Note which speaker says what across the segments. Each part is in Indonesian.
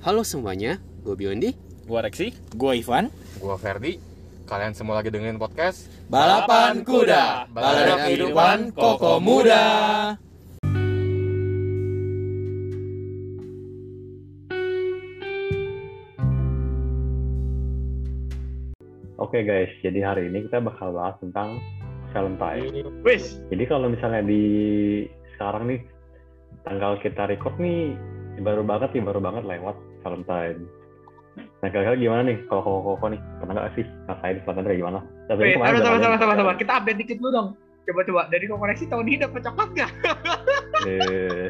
Speaker 1: Halo semuanya, gue Biondi.
Speaker 2: Gua Reksi.
Speaker 3: Gua Ivan.
Speaker 4: Gua Ferdi. Kalian semua lagi dengerin podcast
Speaker 3: Balapan kuda, balada kehidupan koko muda.
Speaker 5: Oke guys, jadi hari ini kita bakal bahas tentang Valentine.
Speaker 2: Wis.
Speaker 5: Jadi kalau misalnya di sekarang nih tanggal kita record nih baru banget nih baru banget lewat Valentine. Nah kira-kira gimana nih kalau koko-koko nih pernah nggak sih ngerasain Valentine kayak gimana? Tapi
Speaker 6: Wait, sama sama sama sama sama. Kita update dikit dulu dong. Coba-coba dari koreksi tahun ini dapat coklat nggak?
Speaker 5: Eh,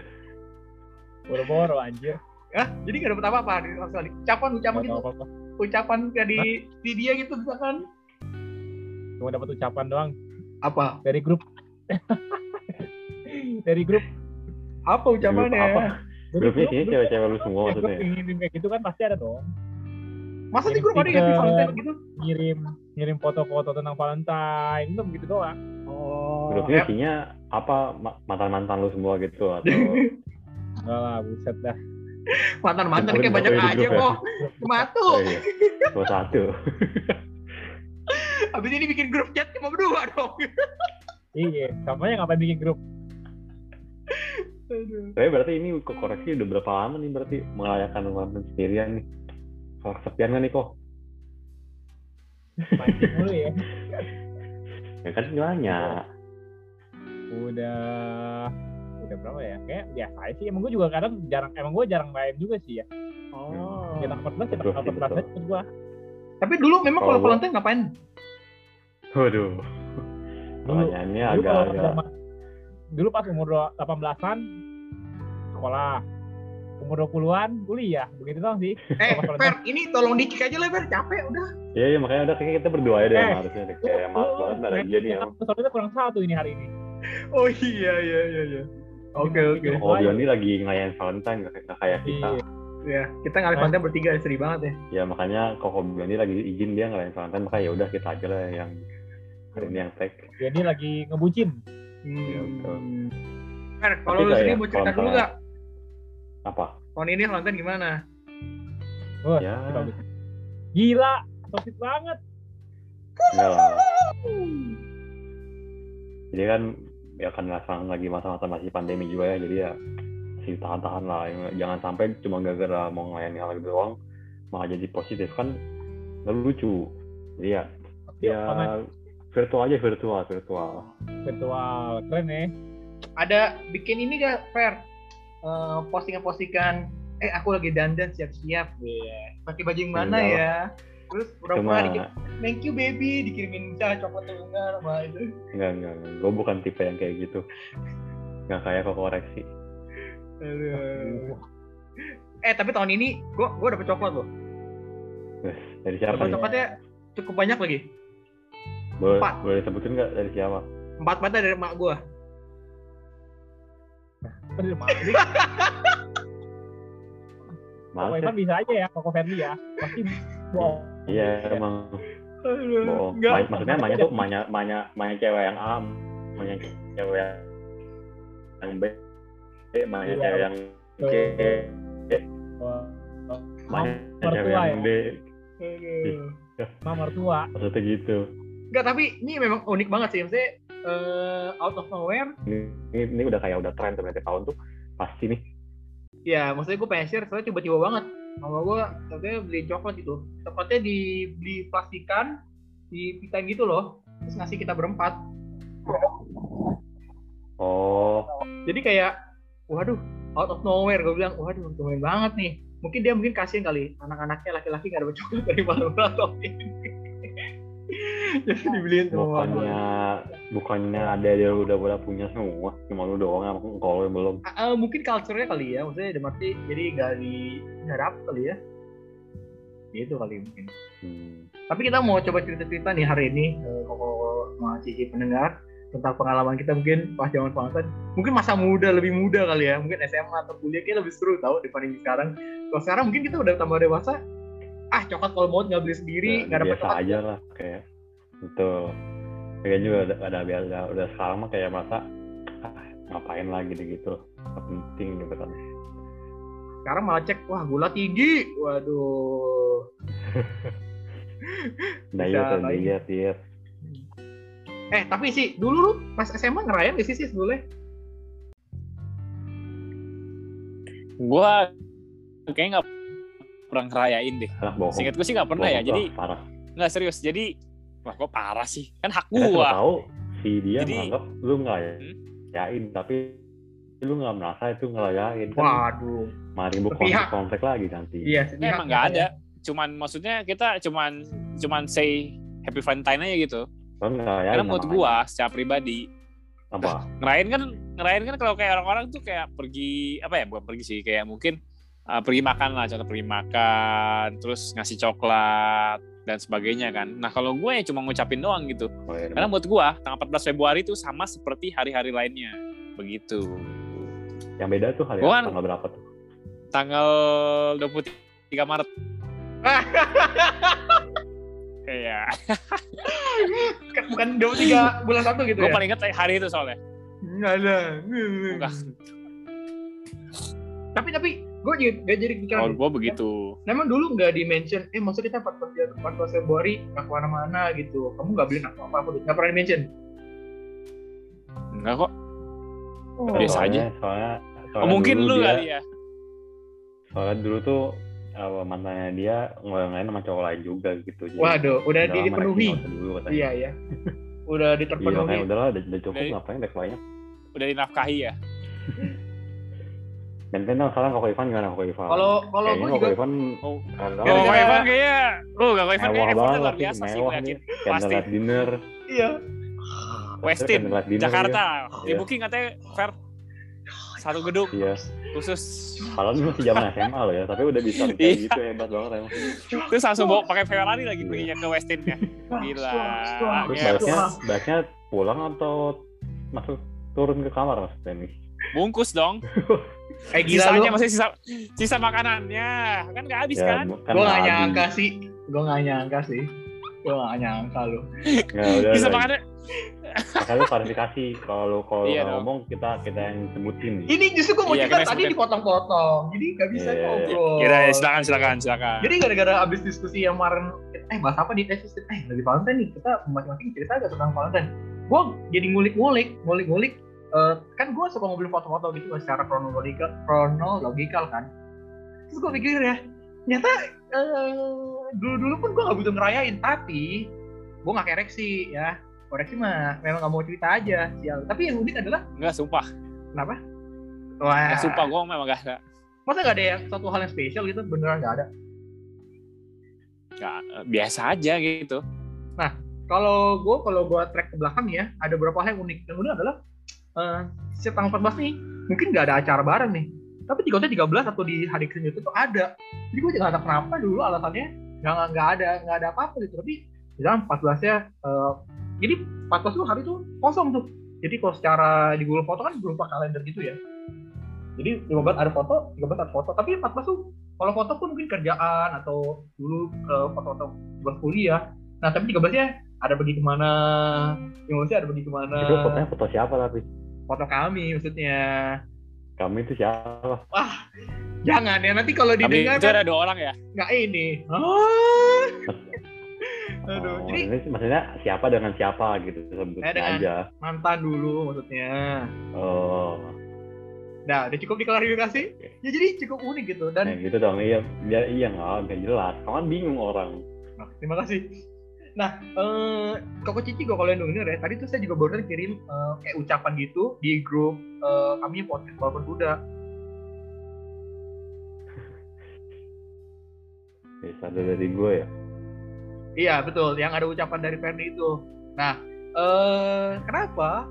Speaker 2: Boro-boro anjir.
Speaker 6: Hah? Jadi nggak dapat apa-apa di Australia. Ucapan ucapan gitu,
Speaker 2: tahu apa-apa.
Speaker 6: ucapan kayak di di dia gitu misalkan
Speaker 2: Cuma dapat ucapan doang
Speaker 6: apa?
Speaker 2: dari grup. dari grup.
Speaker 6: Apa
Speaker 5: grup
Speaker 6: ucapannya?
Speaker 5: apa? Grupnya sih cewek-cewek lu semua
Speaker 2: Ya, grup
Speaker 5: maksudnya.
Speaker 2: ngirim kayak gitu kan pasti ada dong.
Speaker 6: Masa di grup ada yang. Valentine gitu?
Speaker 2: Ngirim ngirim foto-foto tentang Valentine itu begitu doang.
Speaker 6: Oh,
Speaker 5: Grupnya
Speaker 6: ya.
Speaker 5: isinya apa ma- mantan-mantan lu semua gitu atau
Speaker 2: Enggak lah, buset dah.
Speaker 6: mantan-mantan kayak banyak aja
Speaker 5: ya.
Speaker 6: kok. Cuma tuh.
Speaker 5: Cuma satu.
Speaker 6: Abis ini bikin grup chat cuma berdua dong.
Speaker 2: Iya, samanya ngapain bikin grup?
Speaker 5: Tapi berarti ini kok koreksi udah berapa lama nih berarti merayakan Valentine sendirian nih? Kalau kesepian kan nih kok?
Speaker 2: Mancing mulu ya.
Speaker 5: Ya kan banyak.
Speaker 2: Udah udah berapa ya? Kayak biasa aja sih. Emang gue juga kadang jarang emang gue jarang main juga sih ya.
Speaker 6: Oh.
Speaker 2: Cetak 14 cetak
Speaker 5: Betul sih,
Speaker 2: 14
Speaker 5: betul.
Speaker 2: aja gua.
Speaker 6: Tapi dulu memang kalau Valentine ngapain?
Speaker 5: Waduh.
Speaker 2: Dulu-
Speaker 5: Pertanyaannya
Speaker 2: Dulu
Speaker 5: agak-agak
Speaker 2: dulu pas umur 18-an sekolah. Umur 20-an kuliah. Begitu doang sih.
Speaker 6: Eh,
Speaker 2: Kalau
Speaker 6: Fer, ini tolong dicek aja lah, Fer. Capek udah.
Speaker 5: Iya, iya makanya udah kayaknya kita berdua aja deh
Speaker 2: Eh.
Speaker 5: harusnya deh. Kayak maaf banget ada dia nih yang
Speaker 2: Soalnya kurang satu ini hari ini.
Speaker 6: Oh iya iya iya iya. Oke oke.
Speaker 5: Oh, dia ini lagi ngelayan Valentine nggak nggak kayak kita.
Speaker 2: Iya.
Speaker 6: Ya, kita ngalih
Speaker 2: Eh.
Speaker 6: konten bertiga seri banget ya.
Speaker 5: Ya makanya Koko Bioni lagi izin dia ngelayan Valentine makanya ya udah kita aja lah yang hari ini yang tag.
Speaker 2: Dia ini lagi ngebucin.
Speaker 5: Iya, betul.
Speaker 6: Hmm. Fer, kalau lu sendiri
Speaker 5: ya,
Speaker 6: mau cerita dulu nggak?
Speaker 5: Apa?
Speaker 6: Tahun ini Valentine gimana?
Speaker 2: Wah,
Speaker 5: Ya.
Speaker 2: kita udah- Gila, sosit banget.
Speaker 5: Enggak lah. Jadi kan ya kan sekarang lagi masa-masa masih pandemi juga ya jadi ya masih tahan-tahan lah jangan sampai cuma gara-gara mau ngelayani hal itu doang malah jadi positif kan nggak lucu jadi ya ya
Speaker 2: Online
Speaker 5: virtual aja virtual virtual.
Speaker 2: Virtual keren ya.
Speaker 6: Ada bikin ini gak, Fer? Eh, postingan-postingan eh aku lagi dandan siap-siap. Pakai baju yang mana
Speaker 5: Enggak
Speaker 6: ya? Terus
Speaker 5: cuma
Speaker 6: pura-pura dikit thank you baby dikirimin misalnya coklat atau enggak sama itu.
Speaker 5: Enggak enggak, gue bukan tipe yang kayak gitu. Nggak kayak kok koreksi.
Speaker 6: Aduh. eh tapi tahun ini gua gua dapet coklat loh.
Speaker 5: Dari siapa
Speaker 6: dapet
Speaker 5: nih?
Speaker 6: coklatnya cukup banyak lagi
Speaker 5: boleh
Speaker 6: empat.
Speaker 5: boleh sebutin nggak dari siapa
Speaker 6: empat mata dari.
Speaker 2: Jadi, Koko
Speaker 5: Masa?
Speaker 2: Ivan bisa aja ya, Koko Ferdi ya. Pasti bohong.
Speaker 5: iya emang
Speaker 6: Aduh,
Speaker 5: bohong
Speaker 6: enggak
Speaker 5: Ma- maksudnya mainnya tuh mainnya mainnya mainnya cewek yang A mainnya cewek yang yang B mainnya
Speaker 2: Iya.
Speaker 5: cewek yang C
Speaker 2: mertua
Speaker 5: cewek
Speaker 2: ya?
Speaker 5: yang D.
Speaker 2: Mama mertua.
Speaker 5: maksudnya gitu
Speaker 6: Enggak, tapi ini memang unik banget sih. Maksudnya eh, out of nowhere.
Speaker 5: ini, ini, ini udah kayak udah tren sebenarnya tahun tuh pasti nih
Speaker 6: Ya, maksudnya gue pengen share, soalnya tiba-tiba banget. Mama gue katanya beli coklat gitu. Tepatnya dibeli plastikan, dipitain gitu loh. Terus ngasih kita berempat.
Speaker 5: oh
Speaker 6: Jadi kayak, waduh, out of nowhere. Gue bilang, waduh, lumayan banget nih. Mungkin dia mungkin kasihan kali. Anak-anaknya laki-laki gak dapet coklat dari ini. Jadi dibeliin semua.
Speaker 5: bukannya bukannya ada dia udah udah punya semua cuma lu doang yang kalau yang belum
Speaker 6: ah, mungkin culture-nya kali ya. Maksudnya dalam arti, jadi gak di... Gak dapet kali ya. Gitu kali mungkin.
Speaker 5: hmm.
Speaker 6: Tapi kita mau coba cerita-cerita nih hari ini koko sama cici pendengar tentang pengalaman kita mungkin pas zaman Valentine. Mungkin masa muda lebih muda kali ya, mungkin SMA atau kuliah kita lebih seru tahu dibanding sekarang. Kalau sekarang mungkin kita udah tambah dewasa, ah coklat kalau mau nggak beli sendiri,
Speaker 5: Ya,
Speaker 6: nggak dapat
Speaker 5: biasa
Speaker 6: coklat.
Speaker 5: aja lah kayak betul. Kayak juga ada, ada biasa udah sekarang mah kayak masa ah, ngapain lagi gitu gitu. Nggak penting gitu kan.
Speaker 6: Sekarang malah cek wah gula tinggi. Waduh.
Speaker 5: Diet
Speaker 6: Bisa
Speaker 5: ya,
Speaker 6: lagi.
Speaker 5: diet diet.
Speaker 6: Eh tapi sih dulu lu pas SMA ngerayain gak sih sih boleh
Speaker 7: Gua kayaknya nggak pernah ngerayain deh.
Speaker 5: anak bohong.
Speaker 7: Singkat gue sih nggak pernah ya.
Speaker 5: Bohong tuh
Speaker 7: Jadi
Speaker 5: parah.
Speaker 7: nggak serius. Jadi wah kok parah sih. Kan hak
Speaker 5: ya,
Speaker 7: gua.
Speaker 5: tahu si dia
Speaker 7: Jadi-
Speaker 5: menganggap lu
Speaker 7: Hmm?
Speaker 5: ngerayain tapi lu nggak merasa itu ngerayain kan
Speaker 6: waduh
Speaker 5: mari bu
Speaker 6: Sepihak.
Speaker 5: konflik lagi nanti
Speaker 6: iya sepihak
Speaker 7: emang nggak
Speaker 6: ya.
Speaker 7: ada. Cuman maksudnya kita cuman cuman say happy Valentine aja gitu.
Speaker 5: Lu ngerayain
Speaker 7: Karena menurut gua secara pribadi
Speaker 5: apa
Speaker 7: ngerayain kan ngerayain kan kalau kayak orang-orang tuh kayak pergi apa ya bukan pergi sih kayak mungkin uh, pergi makan lah contoh pergi makan terus ngasih coklat dan sebagainya kan. Nah kalau gue ya cuma ngucapin doang gitu.
Speaker 5: Oh, iya,
Speaker 7: karena buat gue tanggal 14 Februari itu sama seperti hari-hari lainnya. Begitu.
Speaker 5: Yang beda tuh hari
Speaker 7: kan-
Speaker 5: tanggal berapa tuh?
Speaker 7: Tanggal 23 Maret. Iya,
Speaker 6: Kan bukan 23 bulan satu gitu
Speaker 7: gue
Speaker 6: ya?
Speaker 7: paling inget hari itu soalnya.
Speaker 6: nggak ada.
Speaker 7: Bukan.
Speaker 6: tapi tapi gue juga gak jadi pikiran
Speaker 7: Kalau gue begitu.
Speaker 6: Memang dulu nggak di mention, eh maksudnya kita 14, Jan- 14 Februari nggak ke mana-mana gitu. Kamu nggak beliin apa-apa, aku nggak pernah di mention.
Speaker 7: Enggak kok.
Speaker 6: Oh,
Speaker 7: Biasa
Speaker 5: soalnya,
Speaker 7: aja.
Speaker 5: soalnya,
Speaker 7: Oh,
Speaker 5: soalnya
Speaker 7: mungkin
Speaker 5: dulu
Speaker 7: lu
Speaker 5: dia,
Speaker 7: kali ya.
Speaker 5: soalnya dulu tuh uh, mantannya dia ngelain sama cowok lain juga gitu jadi
Speaker 6: Waduh, udah
Speaker 5: udah
Speaker 6: dipenuhi.
Speaker 5: dulu katanya
Speaker 6: Iya ya. Udah
Speaker 5: iya
Speaker 6: diterpenuhi.
Speaker 5: makanya udahlah udah, udah cukup
Speaker 7: Dari-
Speaker 5: ngapain dek lainnya
Speaker 7: Udah dinafkahi ya.
Speaker 5: dan kan sekarang koko Ivan gimana koko Ivan
Speaker 6: Kalau kalau gue
Speaker 5: koko
Speaker 6: juga
Speaker 5: Ivan
Speaker 7: Oh.
Speaker 5: kalau
Speaker 7: Oh, Kak Ivan kayaknya, oh Kak Ivan kayaknya effortnya
Speaker 5: banget
Speaker 7: luar biasa sih gue
Speaker 5: mewah
Speaker 7: yakin. Pasti.
Speaker 5: candlelight dinner
Speaker 6: iya.
Speaker 7: Westin, Jakarta.
Speaker 5: Iya.
Speaker 7: Di booking katanya fair. Satu gedung
Speaker 5: iya
Speaker 7: khusus.
Speaker 5: kalau ini masih zaman SMA loh ya tapi udah bisa kayak
Speaker 7: Iya.
Speaker 5: gitu hebat banget emang
Speaker 7: Terus langsung bawa pakai Ferrari lagi perginya ke Westinnya. Gila.
Speaker 5: terus
Speaker 7: Iya.
Speaker 5: baiknya baiknya pulang atau masuk turun ke kamar maksudnya nih
Speaker 7: Bungkus dong.
Speaker 6: Eh gila lu.
Speaker 7: Sisanya masih sisa sisa makanannya. Kan nggak habis
Speaker 5: ya
Speaker 7: kan?
Speaker 5: kan
Speaker 6: Gue nggak
Speaker 5: habis.
Speaker 6: nyangka sih. Gue nggak nyangka sih. Gue nggak nyangka lu.
Speaker 5: Nggak, udah,
Speaker 7: Sisa makanannya.
Speaker 5: Makanya lu klarifikasi kalau lu kalau
Speaker 7: Iya
Speaker 5: ngomong kita kita yang sebutin nih.
Speaker 6: Ini justru gue mau
Speaker 7: Iya,
Speaker 6: cerita
Speaker 7: kita
Speaker 6: tadi dipotong-potong. Jadi nggak bisa
Speaker 5: Iya, iya, iya.
Speaker 6: ngobrol.
Speaker 7: Kira silakan silakan silakan.
Speaker 6: Jadi gara-gara abis diskusi yang kemarin, eh bahas apa di eh, eh lagi Valentine nih, kita masing-masing cerita agak tentang Valentine. Gue jadi ngulik-ngulik, ngulik-ngulik. Eh, kan gue suka ngobrolin foto-foto gitu secara kronologikal, kronologikal kan. Terus gue pikir ya, ternyata eh, dulu-dulu pun gue gak butuh ngerayain, tapi gue gak koreksi ya. Koreksi mah memang gak mau cerita aja, sial. Tapi yang unik adalah,
Speaker 7: Enggak sumpah.
Speaker 6: kenapa? Wah,
Speaker 7: Enggak sumpah gue memang gak ada.
Speaker 6: masa gak ada yang satu hal yang spesial gitu, beneran gak ada.
Speaker 7: Nggak, biasa aja gitu.
Speaker 6: kalau gue kalau gue track ke belakang ya ada beberapa hal yang unik yang unik adalah si tanggal 14 nih mungkin nggak ada acara bareng nih. Tapi di kota 13 atau di hari Senin itu tuh ada. Jadi gue juga nggak tahu kenapa dulu alasannya nggak nggak ada nggak ada apa-apa gitu. Tapi misalnya 14 nya eh, jadi 14 tuh hari tuh kosong tuh. Jadi kalau secara di Google Foto kan berupa kalender gitu ya. Jadi 15 ada foto 13 ada foto. Tapi 14 tuh kalau foto pun mungkin kerjaan atau dulu eh, foto-foto buat kuliah. Nah tapi 13 nya ada pergi ke mana yang maksudnya ada pergi ke mana.
Speaker 5: Itu fotonya foto siapa tapi?
Speaker 6: Foto kami maksudnya
Speaker 5: Kami itu siapa?
Speaker 6: jangan ya nanti kalau didengar
Speaker 7: itu
Speaker 6: kan
Speaker 7: ada dua orang ya.
Speaker 6: nggak ini ah. aduh
Speaker 5: Oh,
Speaker 6: jadi
Speaker 5: ini maksudnya siapa dengan siapa gitu sebutnya
Speaker 6: Eh, dengan-
Speaker 5: aja.
Speaker 6: mantan dulu maksudnya
Speaker 5: Oh,
Speaker 6: nah udah cukup diklarifikasi ya jadi cukup unik gitu dan
Speaker 5: nah gitu dong. Iya, biar iya nggak jelas. Kamu kan bingung orang.
Speaker 6: Nah, terima kasih. Nah, eh, Koko Cici gue kalau yang denger ya, tadi tuh saya juga baru kirim eh, kayak ucapan gitu di grup eh, kami podcast Walaupun Kuda.
Speaker 5: Bisa ada dari gue ya.
Speaker 6: Iya betul, yang ada ucapan dari Ferdi itu. Nah, eh, kenapa?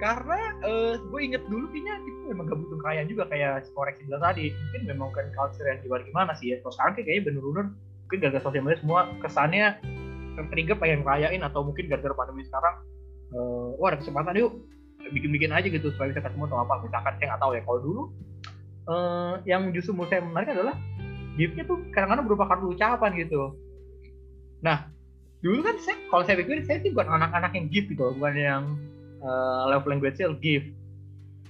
Speaker 6: Karena eh, gue inget dulu kayaknya kita memang gak butuh kekayaan juga kayak si koreksi bilang tadi. Mungkin memang kan culture yang gimana gimana sih ya. Kalau sekarang kayak kayaknya bener-bener mungkin gara-gara sosial media semua kesannya tertrigger pengen ngerayain atau mungkin gara-gara pandemi sekarang eh, wah ada kesempatan yuk bikin-bikin aja gitu supaya bisa ketemu atau apa misalkan saya nggak tahu ya kalau dulu eh, yang justru menurut saya menarik adalah giftnya tuh kadang-kadang berupa kartu ucapan gitu nah dulu kan saya kalau saya pikir saya sih bukan anak-anak yang gift gitu bukan yang uh, love language gift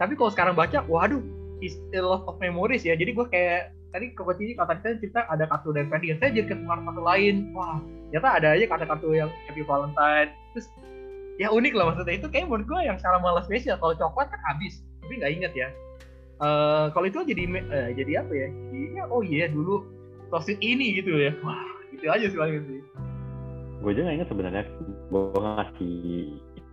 Speaker 6: tapi kalau sekarang baca waduh is a lot of memories ya. Jadi gue kayak tadi Koko Cici kata kita cerita ada kartu dan Ferdi. Saya jadi ketemu kartu lain. Wah, ternyata ada aja kartu-kartu yang Happy Valentine. Terus ya unik lah maksudnya itu kayak menurut gue yang secara malah spesial. Kalau coklat kan habis, tapi nggak inget ya. Eh kalau itu jadi eh, jadi apa ya? Jadinya oh iya dulu tosit ini gitu ya. Wah, gitu aja sih paling sih.
Speaker 5: gue aja nggak ingat sebenarnya gue ngasih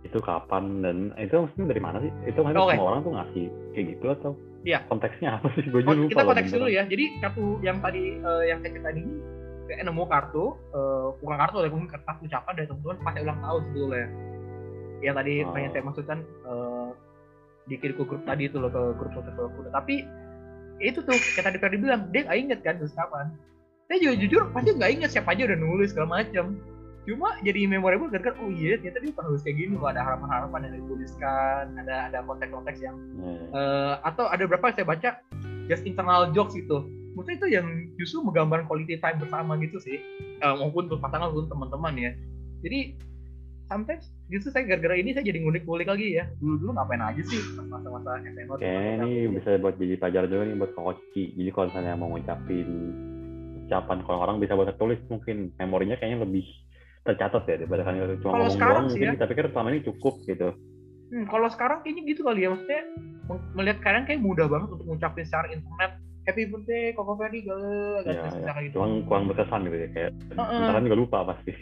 Speaker 5: itu kapan dan itu maksudnya dari mana sih itu maksudnya
Speaker 6: Oke.
Speaker 5: semua orang tuh ngasih kayak gitu atau
Speaker 6: Iya.
Speaker 5: konteksnya apa sih gue juga lupa
Speaker 6: kita konteks dulu ya. Jadi kartu yang tadi eh, yang saya ceritain ini kayak nemu kartu, eh, bukan kartu ya, mungkin kertas ucapan dari teman-teman pas saya ulang tahun sebetulnya. Yang tadi
Speaker 5: Oh.
Speaker 6: yang saya maksudkan eh, dikirim ke grup tadi itu loh ke grup kuda. Tapi itu tuh kayak tadi Ferdi bilang dia nggak inget kan terus kapan. Saya juga jujur pasti nggak inget siapa aja udah nulis segala macam. Cuma jadi memorable kan oh iya ternyata dia pernah nulis kayak gini loh ada harapan-harapan yang dituliskan, ada ada konteks-konteks yang
Speaker 5: Iya.
Speaker 6: Eh, atau ada berapa yang saya baca just internal jokes gitu saya itu yang justru menggambarkan quality time bersama gitu sih. Eh, maupun untuk pasangan maupun teman-teman ya. Jadi sometimes justru saya gara-gara ini saya jadi ngulik-ngulik lagi ya. Dulu-dulu ngapain aja sih masa-masa SMA
Speaker 5: Kayaknya ini bisa buat jadi pelajaran juga nih buat koci. Jadi kalau misalnya mau ngucapin ucapan kalau orang bisa buat tertulis mungkin memorinya kayaknya lebih tercatat ya daripada kan cuma
Speaker 6: Kalau
Speaker 5: ngomong
Speaker 6: sekarang
Speaker 5: doang.
Speaker 6: sih
Speaker 5: mungkin
Speaker 6: ya.
Speaker 5: kita pikir selama ini cukup gitu.
Speaker 6: Hmm, kalau sekarang kayaknya gitu kali ya. Maksudnya melihat kalian kayak mudah banget untuk ngucapin secara internet happy birthday Koko gale
Speaker 5: Ya,
Speaker 6: gitu
Speaker 5: ya.
Speaker 6: secara gitu
Speaker 5: Cuma kurang berkesan gitu ya kayak ntar kan juga lupa pasti.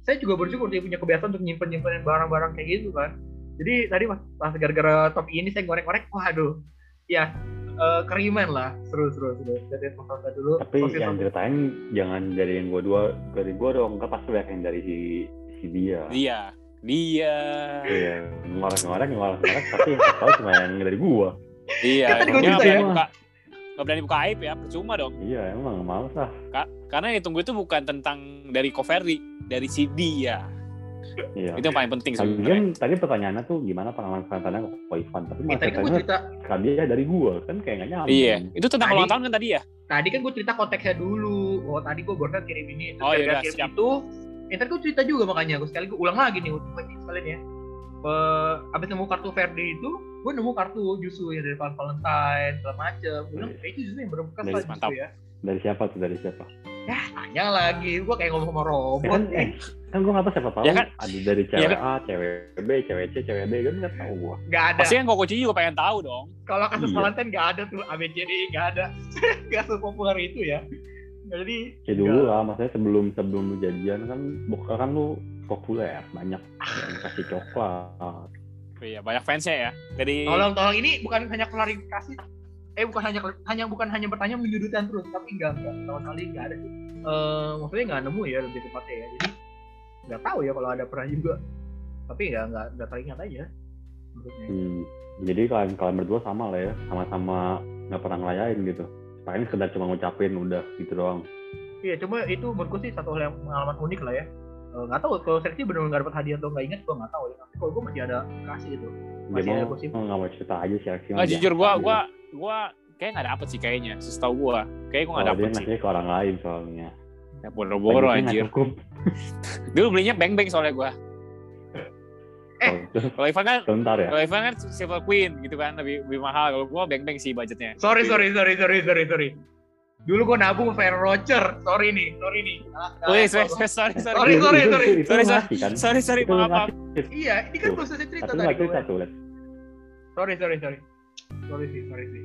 Speaker 6: saya juga bersyukur dia punya kebiasaan untuk nyimpen nyimpenin barang-barang kayak gitu kan jadi tadi pas, pas gara-gara topik ini saya ngorek-ngorek waduh ya eh, keriman lah seru seru seru jadi masalah dulu
Speaker 5: Tapi
Speaker 6: Positif.
Speaker 5: yang ceritain jangan dari yang gua dua dari gua dong, kan pasti banyak yang dari si si dia.
Speaker 7: Dia, dia,
Speaker 5: Iya, ngorek-ngorek, ngorek-ngorek, tapi yang tahu cuma yang dari gua.
Speaker 7: iya.
Speaker 6: Kan cerita
Speaker 7: berani
Speaker 5: ya.
Speaker 7: buka, nggak berani buka aib ya, percuma dong.
Speaker 5: Iya, emang males lah.
Speaker 7: Ka- karena yang ditunggu itu bukan tentang dari Coverly, dari si dia.
Speaker 5: Iya.
Speaker 7: Itu yang paling penting sebenarnya.
Speaker 5: Tadi pertanyaannya tuh gimana pengalaman Valentine ke Ivan, tapi malah
Speaker 6: tadi kan gue cerita
Speaker 5: kan dia dari gua kan kayak nggak nyambung.
Speaker 7: Iya, itu tentang ulang tahun kan tadi ya?
Speaker 6: tadi kan gue cerita konteksnya dulu oh tadi gue barusan kirim ini terus
Speaker 7: Oh, yaudah,
Speaker 6: kirim
Speaker 7: siap.
Speaker 6: itu ya tadi gue cerita juga makanya gue sekali gue ulang lagi nih untuk ini sekalian ya Eh, abis nemu kartu Ferdi itu gue nemu kartu justru yang dari Valentine segala macem gue bilang "Eh, itu justru yang berbekas lah justru ya
Speaker 5: Dari siapa tuh? Dari siapa?
Speaker 6: tanya lagi gue kayak ngomong sama
Speaker 5: Ya
Speaker 6: robot
Speaker 5: kan, eh, kan gua nggak tahu siapa tahu
Speaker 7: Ya kan?
Speaker 5: ada dari cewek
Speaker 7: Ya kan?
Speaker 5: A, cewek B, cewek C, cewek D kan nggak tahu gua.
Speaker 6: nggak ada
Speaker 7: Pasti kan Koko juga pengen tahu dong.
Speaker 6: kalau kasus
Speaker 5: Iya.
Speaker 6: Valentine nggak ada tuh ABCD nggak ada nggak sepopuler itu ya jadi
Speaker 5: Ya dulu lah, maksudnya sebelum sebelum lu jadian kan, bukan kan lu populer, banyak yang kasih coklat.
Speaker 7: Iya, banyak fansnya ya. Dari
Speaker 6: Tolong tolong ini bukan hanya klarifikasi eh bukan hanya hanya bukan hanya bertanya menyudutkan terus tapi enggak enggak sama sekali enggak ada sih. Eh maksudnya enggak nemu ya lebih tepatnya ya. Jadi enggak tahu ya kalau ada pernah juga. Tapi ya enggak enggak teringat aja.
Speaker 5: Hmm. Jadi kalian kalian berdua sama lah ya, sama-sama nggak pernah ngelayain gitu. Paling sekedar cuma ngucapin udah gitu doang.
Speaker 6: Iya cuma itu menurutku sih satu hal yang pengalaman unik lah ya. Eh, Nggak tahu kalau seleksi benar nggak dapat hadiah atau nggak ingat gue nggak tahu ya. Tapi kalau gue masih ada kasih itu.
Speaker 5: Dia
Speaker 6: Masih ada
Speaker 5: mau
Speaker 6: gosip.
Speaker 5: nggak mau cerita aja sih aksi.
Speaker 7: Nggak, jujur gua gua gua kayak nggak dapet sih kayaknya. Setahu gua, kayak gua nggak
Speaker 5: Oh, dia
Speaker 7: dapet sih.
Speaker 5: ke orang lain soalnya.
Speaker 7: Ya boro-boro anjir. Dulu belinya beng-beng soalnya gua.
Speaker 6: Eh.
Speaker 5: Oh,
Speaker 7: Kalau Ivan kan
Speaker 5: sebentar ya.
Speaker 7: kalau Ivan kan Silver Queen gitu kan lebih lebih mahal. Kalau gua beng-beng sih budgetnya.
Speaker 6: Sorry sorry sorry sorry sorry sorry. Dulu gue nabung Fair Roger. Sorry nih, sorry nih.
Speaker 7: Wih, sorry,
Speaker 6: gua.
Speaker 7: sorry, sorry.
Speaker 6: Sorry, sorry, sorry.
Speaker 7: Sorry,
Speaker 5: lu
Speaker 7: sorry.
Speaker 5: kan?
Speaker 7: Sorry, sorry,
Speaker 5: lu
Speaker 7: maaf.
Speaker 6: Iya, ini kan selesai cerita tadi gue.
Speaker 5: tuh.
Speaker 6: Sorry, sorry, sorry. Sorry sih, sorry sih.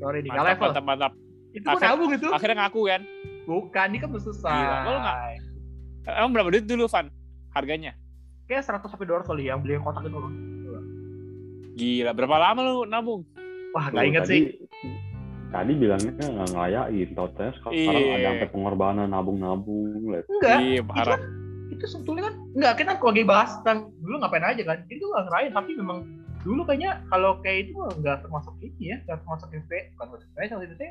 Speaker 6: Sorry
Speaker 7: Mantap,
Speaker 6: level.
Speaker 7: mantap, mantap.
Speaker 6: Itu
Speaker 7: Akhir-
Speaker 6: nabung itu.
Speaker 7: Akhirnya ngaku kan.
Speaker 6: Bukan, ini kan belum selesai.
Speaker 7: Gila, nggak- Emang berapa duit dulu, Van? Harganya?
Speaker 6: Kayak 100 sampai 200 kali yang beli yang kotak itu.
Speaker 7: Gila, berapa lama lu nabung?
Speaker 6: Wah, nggak inget
Speaker 5: tadi,
Speaker 6: sih.
Speaker 5: Tadi bilangnya nggak ngelayain, tau sekarang
Speaker 7: Iya.
Speaker 5: ada sampai pengorbanan nabung-nabung.
Speaker 6: Enggak.
Speaker 7: Iya,
Speaker 6: Itu
Speaker 7: parah.
Speaker 6: kan, itu sebetulnya kan enggak kita kalau lagi bahas tentang dulu ngapain aja kan itu nggak ngerayain tapi memang dulu kayaknya kalau kayak itu nggak termasuk ini ya nggak termasuk spe- bukan termasuk spesial itu sih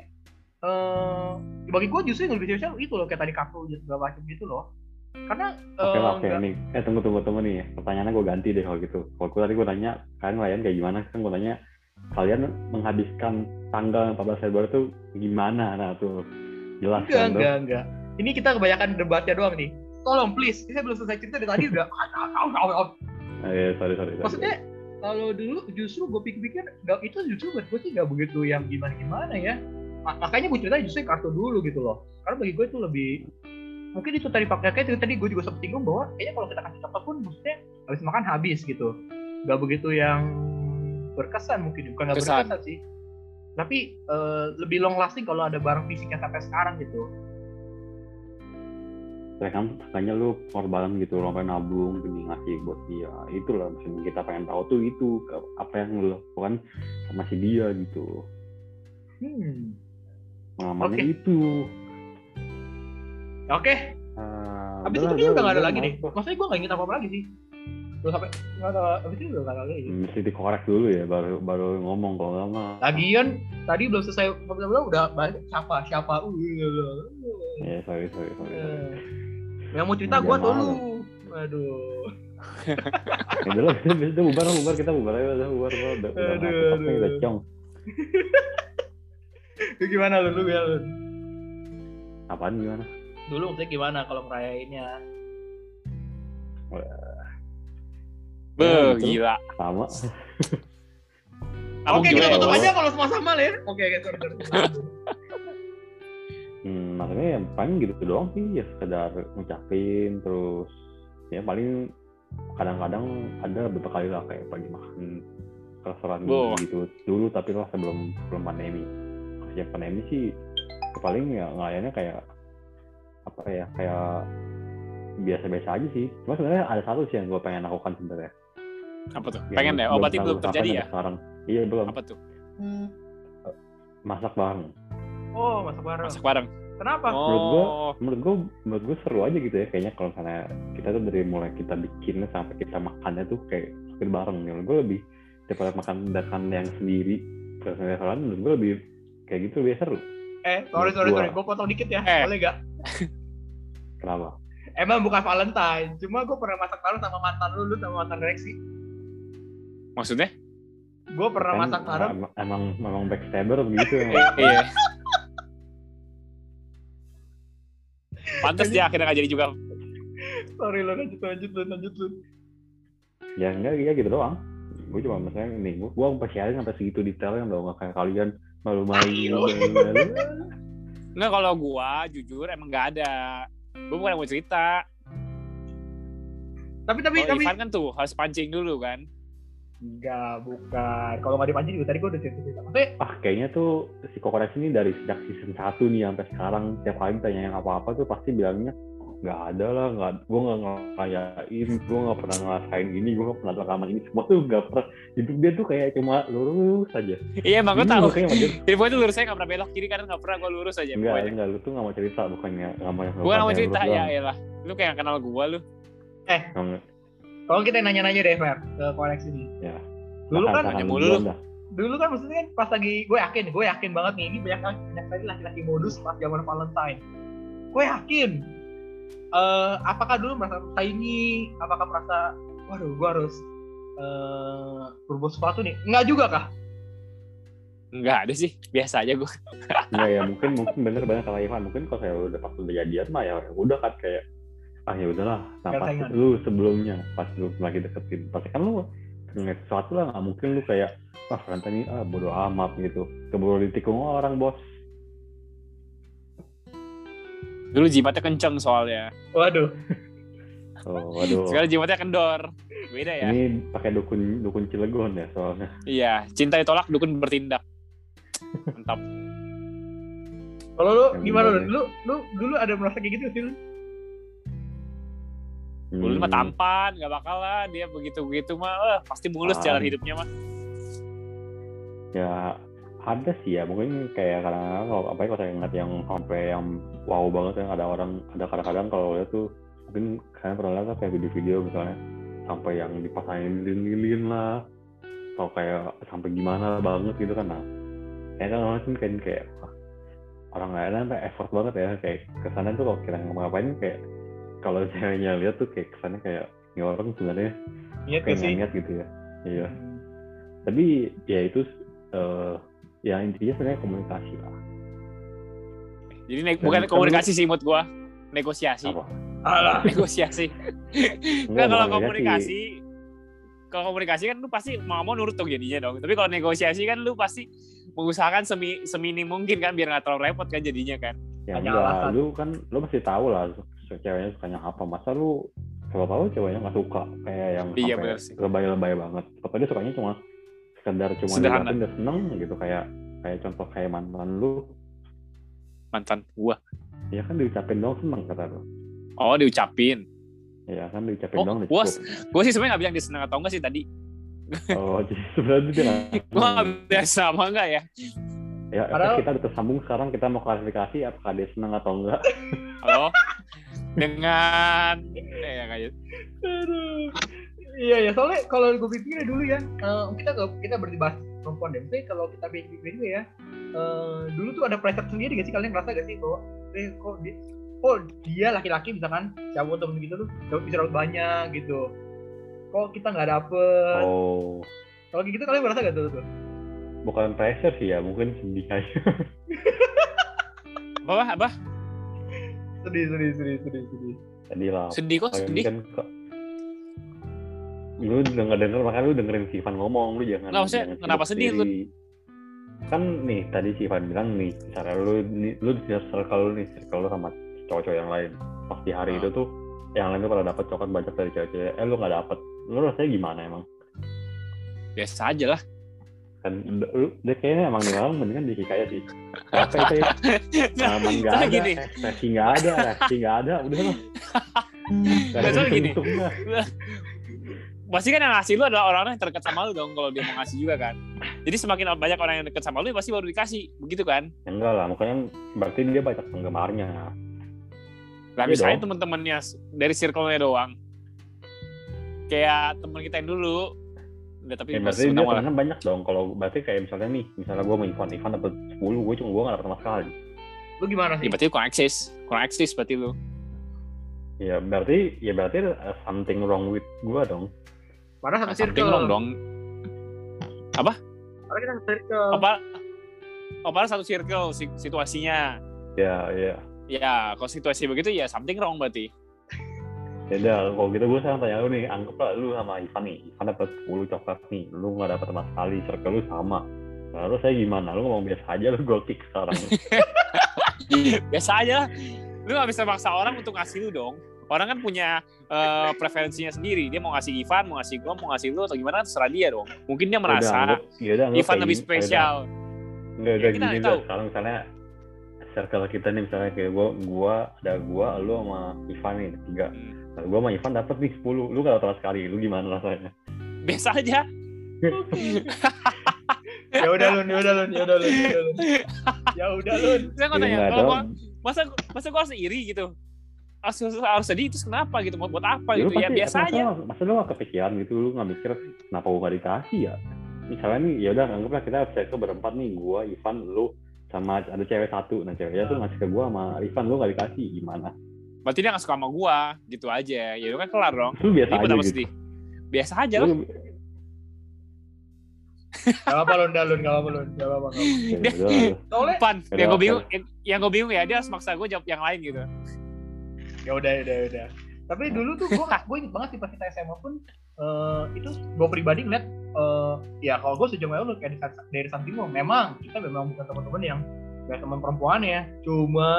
Speaker 6: eh bagi gue justru yang lebih spesial itu loh kayak tadi kartu gitu, segala macam gitu loh karena
Speaker 5: Oke
Speaker 6: eh,
Speaker 5: lah, oke
Speaker 6: nggak-
Speaker 5: nih. Eh tunggu tunggu tunggu nih. Pertanyaannya gue ganti deh kalau gitu. Kalau gue tadi gue tanya kalian ngelayan kayak gimana? Kan gue tanya kalian menghabiskan tanggal 14 Februari itu gimana? Nah tuh jelas
Speaker 6: enggak
Speaker 5: kan tuh.
Speaker 6: enggak enggak ini kita kebanyakan debatnya doang nih tolong please saya belum selesai cerita dari tadi udah ah, ah, ah, ah, ah.
Speaker 5: Eh, sorry sorry. sorry.
Speaker 6: maksudnya kalau dulu justru gue pikir-pikir itu justru buat gue sih nggak begitu yang gimana gimana ya Ma- makanya gue cerita justru kartu dulu gitu loh karena bagi gue itu lebih mungkin itu tadi pakai kayak itu tadi gue juga sempat singgung bahwa kayaknya kalau kita kasih coklat pun maksudnya habis makan habis gitu. Nggak begitu yang berkesan mungkin bukan nggak
Speaker 7: Kesan.
Speaker 6: berkesan sih. Tapi eh, lebih long lasting kalau ada barang fisiknya sampai sekarang gitu.
Speaker 5: Ya kan makanya lu korban gitu lo pengen nabung demi ngasih buat dia. Itulah maksudnya kita pengen tahu tuh itu apa yang lu lakukan sama si dia gitu.
Speaker 6: Hmm.
Speaker 5: Pengalamannya
Speaker 6: Oke.
Speaker 5: itu
Speaker 6: oke
Speaker 5: Ah,
Speaker 6: Abis itu dia udah gak ada
Speaker 5: udah,
Speaker 6: lagi deh. Maksudnya gue gak inget apa-apa lagi sih. Belum sampai, nggak ada, abis itu udah gak ada lagi.
Speaker 5: mesti dikorek dulu ya baru baru ngomong kalau nggak mah
Speaker 6: Lagian, tadi belum selesai ngobrol udah banyak siapa, siapa. Uh,
Speaker 5: ya sorry sorry sorry, sorry.
Speaker 6: eh. Yang mau cerita gue tuh lu.
Speaker 5: malu.
Speaker 6: Aduh.
Speaker 5: ya udah lah bisa bubar lah, bubar kita bubar aja udah bubar udah udah udah
Speaker 6: Aduh, aduh.
Speaker 5: udah cong
Speaker 6: Lu gimana lu, lu ya lu?
Speaker 5: apaan gimana
Speaker 6: Dulu maksudnya gimana kalau ngerayainnya?
Speaker 7: Beuh,
Speaker 5: Ya, gitu.
Speaker 7: gila.
Speaker 5: sama
Speaker 6: Oke, kita tutup
Speaker 7: ya?
Speaker 6: aja kalau sama-sama lah ya. Oke, oke, sorry, sorry.
Speaker 5: hmm, maksudnya yang paling gitu doang sih ya sekedar ngucapin terus ya paling kadang-kadang ada beberapa kali lah kayak pagi makan ke restoran
Speaker 7: Boh.
Speaker 5: gitu dulu tapi lah sebelum sebelum pandemi sejak pandemi sih paling ya ngelayannya kayak apa ya kayak biasa-biasa aja sih cuma sebenarnya ada satu sih yang gue pengen lakukan sebenarnya
Speaker 7: Apa tuh?
Speaker 5: Yang
Speaker 7: Pengen deh. Oh, berarti belum
Speaker 5: gua
Speaker 7: terjadi ya?
Speaker 5: sekarang iya belum
Speaker 7: Apa tuh?
Speaker 5: masak bareng
Speaker 6: Oh, masak bareng.
Speaker 7: Masak bareng.
Speaker 6: Kenapa?
Speaker 5: Menurut gua-
Speaker 7: Oh,
Speaker 5: menurut gue menurut gue seru aja gitu ya kayaknya kalau misalnya kita tuh dari mulai kita bikinnya sampai kita makannya tuh kayak makin bareng menurut gue lebih daripada makan makan yang sendiri ke restoran menurut gue lebih kayak gitu lebih seru
Speaker 6: Eh, sorry, sorry, sorry. Gue potong dikit ya.
Speaker 7: Eh.
Speaker 6: Boleh gak?
Speaker 5: Kenapa
Speaker 6: Emang bukan Valentine. Cuma gue pernah masak bareng sama mantan lu, lu sama mantan Rexi.
Speaker 7: maksudnya?
Speaker 6: Gue pernah
Speaker 5: Kan
Speaker 6: masak bareng.
Speaker 5: em- emang memang backstabber begitu emang.
Speaker 7: iya. Pantes dia akhirnya gak jadi juga.
Speaker 6: Sorry lo, lanjut, lanjut, lu, lanjut, lu.
Speaker 5: ya enggak ya gitu doang gue cuma misalnya ini gue gue sampai sharing sampai segitu detailnya dong nggak kayak kalian malu malu
Speaker 6: Ayo.
Speaker 7: Nggak, kalau gua jujur emang gak ada. Gua bukan yang mau cerita.
Speaker 6: Tapi, tapi,
Speaker 7: Kalau
Speaker 6: tapi.
Speaker 7: Ivan kan tuh harus pancing dulu kan.
Speaker 6: Enggak, bukan. Kalau nggak dipancing juga tadi gue udah cerita-cerita. Maksudnya,
Speaker 5: ah kayaknya tuh si Kokorex ini dari sejak season 1 nih sampai sekarang tiap kali ditanya yang apa-apa tuh pasti bilangnya nggak ada lah nggak gue nggak ngerayain gue nggak pernah ngerasain ini gue nggak pernah rekaman ini semua tuh nggak pernah hidup dia tuh kayak cuma lurus aja
Speaker 7: Iya emang gua
Speaker 5: Ini
Speaker 7: tahu.
Speaker 5: wajar
Speaker 7: Info itu lurus saya gak pernah belok kiri kanan gak pernah gua lurus aja.
Speaker 5: enggak
Speaker 7: pokoknya.
Speaker 5: enggak lu tuh nggak mau cerita bukannya nggak mau yang
Speaker 7: Gua gak mau
Speaker 5: yang
Speaker 7: cerita ya elah. Lu kayak kenal gua lu.
Speaker 5: Nggak-
Speaker 6: kalau kita nanya-nanya deh, Fer, ke koleksi ini.
Speaker 5: Ya.
Speaker 6: Dulu kan,
Speaker 5: makan
Speaker 7: mulu
Speaker 6: dulu kan maksudnya kan pas lagi, gue yakin, gue yakin banget nih, ini banyak banyak sekali laki-laki modus pas zaman Valentine. Gue yakin. Eh apakah dulu merasa saingi? Apakah merasa, waduh, gue harus eh berbuat sesuatu nih? Enggak juga kah?
Speaker 7: Enggak ada sih. Biasa aja gua.
Speaker 5: Enggak ya mungkin mungkin bener banget kata Ivan mungkin kalau saya udah pas udah jadian mah ya udah kan kayak ah ya udahlah nah pas lu sebelumnya pas lu lagi deketin pasti kan lu ngeliat sesuatu lah nggak mungkin lu kayak ah ini ah bodo amat gitu keburu ditikung orang bos
Speaker 7: Dulu jimatnya kenceng soalnya.
Speaker 6: Waduh,
Speaker 5: oh waduh
Speaker 7: Sekarang jimatnya kendor. Beda ya.
Speaker 5: ini pakai dukun dukun Cilegon ya soalnya
Speaker 7: Iya. Cinta ditolak, dukun bertindak. Mantap.
Speaker 6: kalau lu gimana lu?
Speaker 5: ya.
Speaker 6: Lu, lu dulu ada merasa kayak gitu sih lu?
Speaker 7: Dulu mah
Speaker 5: Hmm,
Speaker 7: tampan, gak bakal lah dia begitu-begitu mah, eh, pasti mulus
Speaker 5: Ah.
Speaker 7: jalan hidupnya mah.
Speaker 5: ya ada sih ya mungkin kayak kadang-kadang kalau apa ya kalau saya ingat yang sampai yang wow banget yang ada orang ada kadang-kadang kalau lihat tuh mungkin kalian pernah lihat kayak video-video misalnya sampai yang dipasangin lilin-lilin lah atau kayak sampai gimana banget gitu kan nah kayak kan orang tuh kayak kayak orang lain sampai effort banget ya kayak kesannya tuh kalau kita ngapain kayak kalau ceweknya lihat tuh kayak kesannya kayak ini orang sebenarnya
Speaker 6: Iya
Speaker 5: kayak
Speaker 6: sih.
Speaker 5: niat gitu ya. Iya. Tapi ya itu eh ya intinya sebenarnya komunikasi lah
Speaker 7: Jadi ne-
Speaker 5: Dan
Speaker 7: bukan
Speaker 5: kan
Speaker 7: komunikasi sih mood gua, negosiasi.
Speaker 5: apa
Speaker 6: Alah.
Speaker 7: negosiasi.
Speaker 5: Enggak,
Speaker 7: Enggak kalau komunikasi, kalau komunikasi kan lu pasti mau mau nurut dong jadinya dong. Tapi kalau negosiasi kan lu pasti mengusahakan semi seminim mungkin kan biar nggak terlalu repot kan jadinya kan.
Speaker 5: ya enggak lu kan lu pasti tahu lah ceweknya sukanya apa masa lu kalau tahu ceweknya nggak suka kayak yang
Speaker 7: Iya, sih.
Speaker 5: lebay-lebay banget tapi dia sukanya cuma sekedar cuma
Speaker 7: Sederhana.
Speaker 5: diliatin udah seneng gitu kayak kayak contoh kayak mantan lu
Speaker 7: Mantan gua.
Speaker 5: ya kan diucapin dong seneng kata lu
Speaker 7: Oh diucapin.
Speaker 5: ya kan diucapin
Speaker 7: Oh,
Speaker 5: dong
Speaker 7: gua
Speaker 5: cukup.
Speaker 7: gue sih sebenarnya nggak bilang dia senang atau enggak sih tadi.
Speaker 5: oh jadi sebenarnya dia nggak-
Speaker 7: Gue nggak bilang sama enggak ya.
Speaker 5: ya
Speaker 6: Padahal-
Speaker 5: kita udah tersambung sekarang kita mau klarifikasi apakah dia seneng atau enggak
Speaker 7: Halo. Dengan eh ya kayak
Speaker 6: Aduh. Iya ya, soalnya kalau gue pikir dulu ya, eh, kita kita berarti bahas perempuan deh. Maksudnya kalau kita pikir juga ya, eh, dulu tuh ada pressure sendiri gak sih kalian ngerasa gak sih bahwa eh kok dia, oh dia laki-laki misalkan cowok temen gitu tuh cowok bisa dapat banyak gitu. Kok kita nggak dapet?
Speaker 5: oh
Speaker 6: Kalau gitu kalian merasa gak tuh? tuh?
Speaker 5: bukan pressure sih ya mungkin sedih aja
Speaker 7: apa apa?
Speaker 6: Sedih, sedih, sedih, sedih, sedih.
Speaker 5: sedih lah
Speaker 7: Sedih kok sedih.
Speaker 5: kan kok lu denger denger makanya lu dengerin si Ivan ngomong lu jangan
Speaker 7: Nggak, maksudnya
Speaker 5: jangan
Speaker 7: kenapa sedih,
Speaker 5: sendiri. kan nih tadi si Ivan bilang nih cara lu nih, lu di circle lu nih circle lu sama cowok-cowok yang lain. Pas di hari
Speaker 7: Hmm.
Speaker 5: itu tuh yang lain tuh pada dapat coklat banyak dari cewek-cewek. Eh lu nggak dapet. Lu rasanya gimana emang?
Speaker 7: Biasa aja lah.
Speaker 5: kan lu dia kayaknya emang nih orang mendingan dikikaya sih. Apa itu ya? Aman nggak
Speaker 7: Soalnya
Speaker 5: ada
Speaker 7: gini.
Speaker 5: ekspresi nggak ada reaksi nggak ada. Udah lah. Nggak
Speaker 7: Soalnya gini. Pasti kan yang ngasih lu adalah orang-orang yang terdekat sama lu dong kalau dia mau ngasih juga kan. Jadi semakin banyak orang yang dekat sama lu ya pasti baru dikasih. Begitu kan?
Speaker 5: Ya enggak lah, makanya berarti dia banyak penggemarnya.
Speaker 7: Lah
Speaker 5: Iya
Speaker 7: misalnya temen-temennya dari circle-nya doang. Kayak temen kita yang dulu. Udah tapi
Speaker 5: Ya, berarti dia temennya banyak dong. Kalau berarti kayak misalnya nih, misalnya gue mau Ivan, Ivan dapet 10, gue cuma gue gak dapet sama sekali.
Speaker 6: Lu gimana
Speaker 7: Ya
Speaker 6: sih?
Speaker 7: berarti lu kurang eksis. Kurang eksis berarti lu.
Speaker 5: Ya berarti, ya berarti something wrong with gue dong.
Speaker 6: Padahal satu
Speaker 7: Something
Speaker 6: circle.
Speaker 7: wrong dong.
Speaker 6: Padahal kita satu circle.
Speaker 7: Apa? Oh, padahal satu circle si- situasinya.
Speaker 5: Ya, ya.
Speaker 7: Ya, kalau situasi begitu ya something wrong berarti.
Speaker 5: Ya udah, kalau gitu gue sekarang tanya lu nih, anggaplah lu sama Ivan nih. Ivan dapet 10 coklat nih, lu gak dapet sama sekali, circle lu sama. Lalu saya gimana? Lu ngomong biasa aja, lu gue kick sekarang.
Speaker 7: Biasa aja lah. Lu gak bisa maksa orang untuk ngasih lu dong. Orang kan punya eh, preferensinya sendiri. Dia mau ngasih Ivan, mau ngasih gua, mau ngasih lu atau gimana terserah dia dong. Mungkin dia merasa
Speaker 5: ya udah, anggap
Speaker 7: Ivan lebih spesial.
Speaker 5: Enggak,
Speaker 7: Ya,
Speaker 5: udah
Speaker 7: kita
Speaker 5: gini
Speaker 7: nggak
Speaker 5: dah.
Speaker 7: tahu.
Speaker 5: Sekarang misalnya circle kita nih misalnya kayak gua, gua ada gua, lu sama Ivan nih tiga.
Speaker 7: Hmm.
Speaker 5: Nah, gua sama Ivan dapet nih 10, lu gak sama sekali, lu gimana rasanya?
Speaker 7: Biasa aja.
Speaker 6: ya udah lun, ya udah lun, ya udah lun, ya udah lun. Ya udah lun.
Speaker 7: Saya nggak
Speaker 5: Ya,
Speaker 7: tanya, kalau gua, masa masa gua harus iri gitu? Harus, harus sedih itu kenapa gitu? Mau buat apa
Speaker 5: Ya, lu
Speaker 7: gitu? Ya
Speaker 5: pasti-
Speaker 7: biasa
Speaker 5: masa,
Speaker 7: aja.
Speaker 5: Masa lu gak kepikiran gitu, lu gak mikir kenapa gua gak dikasih ya? Misalnya nih, ya udah anggaplah kita circle berempat nih, gua, Ivan, lu, sama ada cewek satu. Nah ceweknya tuh ngasih ke gua sama Ivan, lu gak dikasih, gimana?
Speaker 7: Berarti dia nggak suka sama gua, gitu aja. Ya itu kan kelar dong.
Speaker 5: Lu biasa
Speaker 7: Jadi
Speaker 5: aja gitu.
Speaker 7: sedih? Biasa aja lah.
Speaker 5: Lu-
Speaker 6: Gak lun, lun, gak apa lun, gak apa. gak apa.
Speaker 5: Ya lu.
Speaker 6: Soalnya
Speaker 7: Pan,
Speaker 5: Udah,
Speaker 7: yang gue
Speaker 5: oke.
Speaker 7: bingung, yang, yang gue bingung ya dia harus maksa gue jawab yang lain gitu.
Speaker 6: Ya udah, ya udah, ya udah. Tapi dulu tuh gue gue inget banget sih pas kita SMA pun eh, itu gue pribadi ngeliat eh, ya kalau gue sama lu kayak dari, lo memang kita memang bukan teman-teman yang kayak teman perempuan ya cuma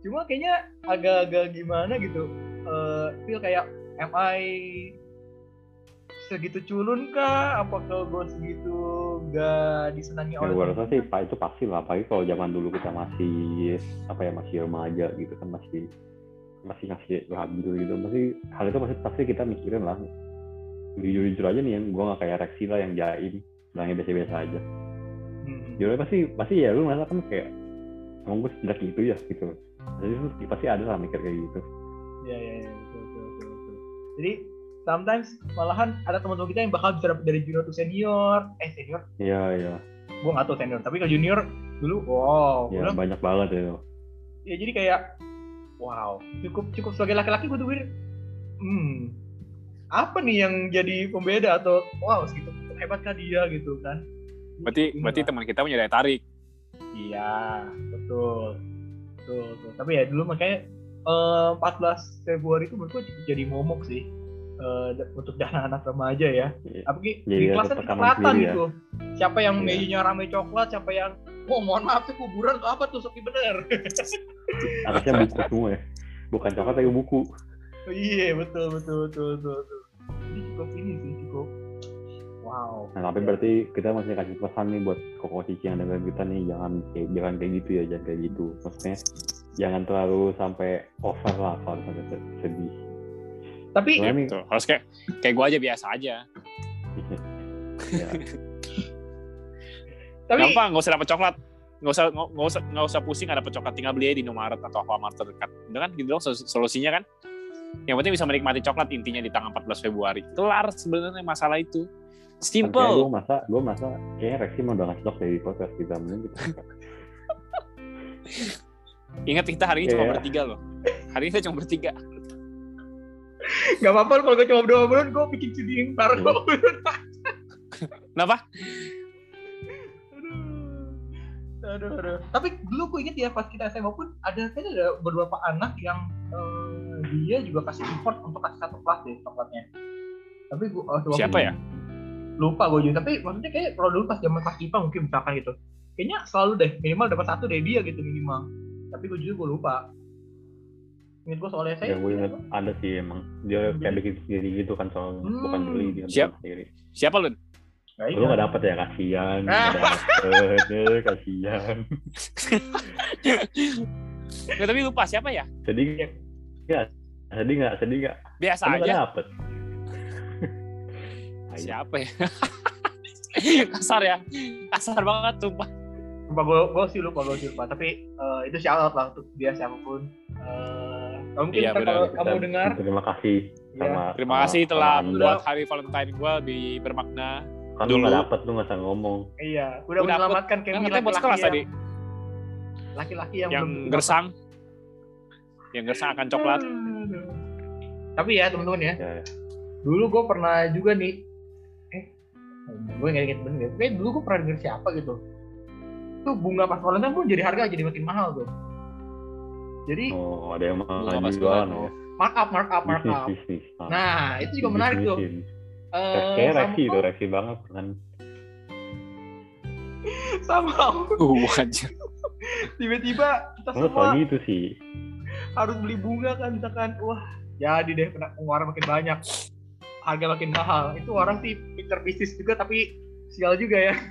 Speaker 6: cuma kayaknya agak-agak gimana gitu eh feel kayak am I segitu culun kah apakah gue segitu gak disenangi
Speaker 5: Ya
Speaker 6: oleh
Speaker 5: gue rasa sih? Pak itu pasti lah, apalagi kalau zaman dulu kita masih apa ya masih remaja gitu kan masih masih ngasih labil gitu, pasti hal itu pasti pasti kita mikirin lah. Jujur jujur aja nih yang gue nggak kayak Rexi lah yang jaim, bilangnya biasa-biasa aja.
Speaker 6: Hmm.
Speaker 5: Jadi pasti pasti ya lu ngerasa kan kayak emang gue sejelek gitu ya gitu. Jadi lu pasti ada lah mikir kayak gitu.
Speaker 6: Iya iya iya betul, betul, betul, betul. Jadi sometimes malahan ada teman-teman kita yang bakal bisa dari junior to senior, eh senior,
Speaker 5: Iya iya,
Speaker 6: gue nggak tahu senior, tapi kalau junior dulu, wow,
Speaker 5: ya banyak banget ya.
Speaker 6: ya jadi kayak, wow, cukup cukup sebagai laki-laki gue tuh pikir, hmm, apa nih yang jadi pembeda atau wow segitu hebatkah dia gitu kan?
Speaker 7: Berarti
Speaker 6: Ini
Speaker 7: berarti teman kita punya daya tarik.
Speaker 6: Iya, betul. Betul, betul. Tapi ya dulu makanya eh, 14 Februari itu menurut gue cukup jadi momok sih. eh, da- untuk dana anak remaja ya.
Speaker 5: Iya.
Speaker 6: Tapi
Speaker 5: Jadi
Speaker 6: di kelas kan kelihatan
Speaker 5: ya.
Speaker 6: gitu. Siapa yang
Speaker 5: Iya.
Speaker 6: mejanya rame coklat, siapa yang Oh mohon maaf tuh kuburan tuh apa tuh sepi bener.
Speaker 5: Harusnya buku semua ya. Bukan coklat tapi buku.
Speaker 6: iya betul betul betul betul. betul. Ini cukup ini sih cukup. Wow.
Speaker 5: Nah, tapi berarti kita masih kasih pesan nih buat koko cici yang dengar kita nih jangan kayak jangan kayak gitu ya, jangan kayak gitu. Maksudnya jangan terlalu sampai over lah kalau sampai se- sedih.
Speaker 6: Tapi
Speaker 5: Soalnya nih,
Speaker 7: Tuh, harus kayak kayak gue aja biasa aja.
Speaker 5: ya,
Speaker 6: tapi
Speaker 7: Gampang, nggak usah dapat coklat. Nggak usah nggak usah nggak usah pusing ada coklat tinggal beli aja di Indomaret atau Alfamart terdekat. Udah kan gitu dong sol- solusinya kan. Yang penting bisa menikmati coklat intinya di tanggal 14 Februari. Kelar sebenarnya masalah itu.
Speaker 5: gue
Speaker 7: Simple.
Speaker 5: masa gue masa kayaknya Rexy mau udah ngasih stok dari podcast kita mending kita
Speaker 7: Ingat kita hari ini cuma
Speaker 5: Iya.
Speaker 7: bertiga loh. Hari ini kita cuma bertiga.
Speaker 6: nggak apa-apa kalau gue cuma berdua berdua gue bikin ceding bareng
Speaker 5: Iya.
Speaker 7: Kenapa?
Speaker 6: Aduh aduh tapi dulu gue inget ya pas kita SMA pun ada kan ada beberapa anak yang eh, dia juga kasih import untuk kasih satu kelas deh coklatnya tapi gue oh, waktu-
Speaker 7: Siapa ya?
Speaker 6: lupa gue juga tapi maksudnya kayak kalau dulu pas zaman kelas IPA mungkin misalkan gitu kayaknya selalu deh minimal dapat satu dari dia gitu minimal tapi gue juga gue lupa ingat gue soalnya saya
Speaker 5: ya gue inget ada sih emang dia kayak bikin sendiri gitu kan soalnya
Speaker 6: Hmm.
Speaker 5: bukan beli dia
Speaker 7: Siap.
Speaker 5: sendiri
Speaker 7: Siapa lu?
Speaker 6: Nggak
Speaker 5: lu
Speaker 6: ingat.
Speaker 5: gak dapet ya kasihan dapet eh, kasihan
Speaker 7: Nggak, tapi lupa siapa ya?
Speaker 5: sedih nggak ya sedih nggak sedih nggak
Speaker 7: Biasa
Speaker 5: lu gak
Speaker 7: aja.
Speaker 5: dapet.
Speaker 7: Siapa ya? Kasar ya. Kasar banget sumpah.
Speaker 6: lupa gue gue sih lupa gue sih lupa tapi eh, itu shout out lah untuk dia siapa pun Eh, kalau mungkin
Speaker 7: Iya,
Speaker 6: kalau kamu dengar
Speaker 5: terima kasih
Speaker 6: ya,
Speaker 5: sama
Speaker 7: Terima
Speaker 5: sama-
Speaker 7: kasih telah membuat hari Valentine gue lebih bermakna.
Speaker 5: Kan lu
Speaker 7: dulu.
Speaker 5: gak dapet lu gak usah ngomong.
Speaker 6: Iya udah
Speaker 7: Udah, aku-
Speaker 6: menyelamatkan
Speaker 7: Kan
Speaker 6: Kemi
Speaker 7: katanya buat
Speaker 6: laki-laki
Speaker 7: sekelas
Speaker 6: yang
Speaker 7: tadi.
Speaker 6: laki-laki yang,
Speaker 7: Yang
Speaker 6: belum-
Speaker 7: gersang. Yang gersang akan coklat.
Speaker 6: Aduh. tapi ya teman-teman ya.
Speaker 5: Ya, ya.
Speaker 6: dulu gue pernah juga nih. Eh gue nggak inget bener kayak dulu gue pernah denger siapa gitu. Tuh bunga pas Valentine pun jadi harga jadi makin mahal tuh. Jadi
Speaker 5: oh ada yang jualan ya
Speaker 6: mark up mark up mark up.
Speaker 5: Ah,
Speaker 6: nah itu juga menarik tuh
Speaker 5: bisnis.
Speaker 6: Eh,
Speaker 5: kayak reaksi tuh reaksi banget kan
Speaker 6: sama
Speaker 7: Uh, anjir.
Speaker 6: tiba-tiba kita
Speaker 5: lu
Speaker 6: semua
Speaker 5: gitu sih
Speaker 6: harus beli bunga kan misalkan wah jadi deh kena pengeluaran makin banyak harga makin mahal itu orang sih pinter bisnis juga tapi sial juga ya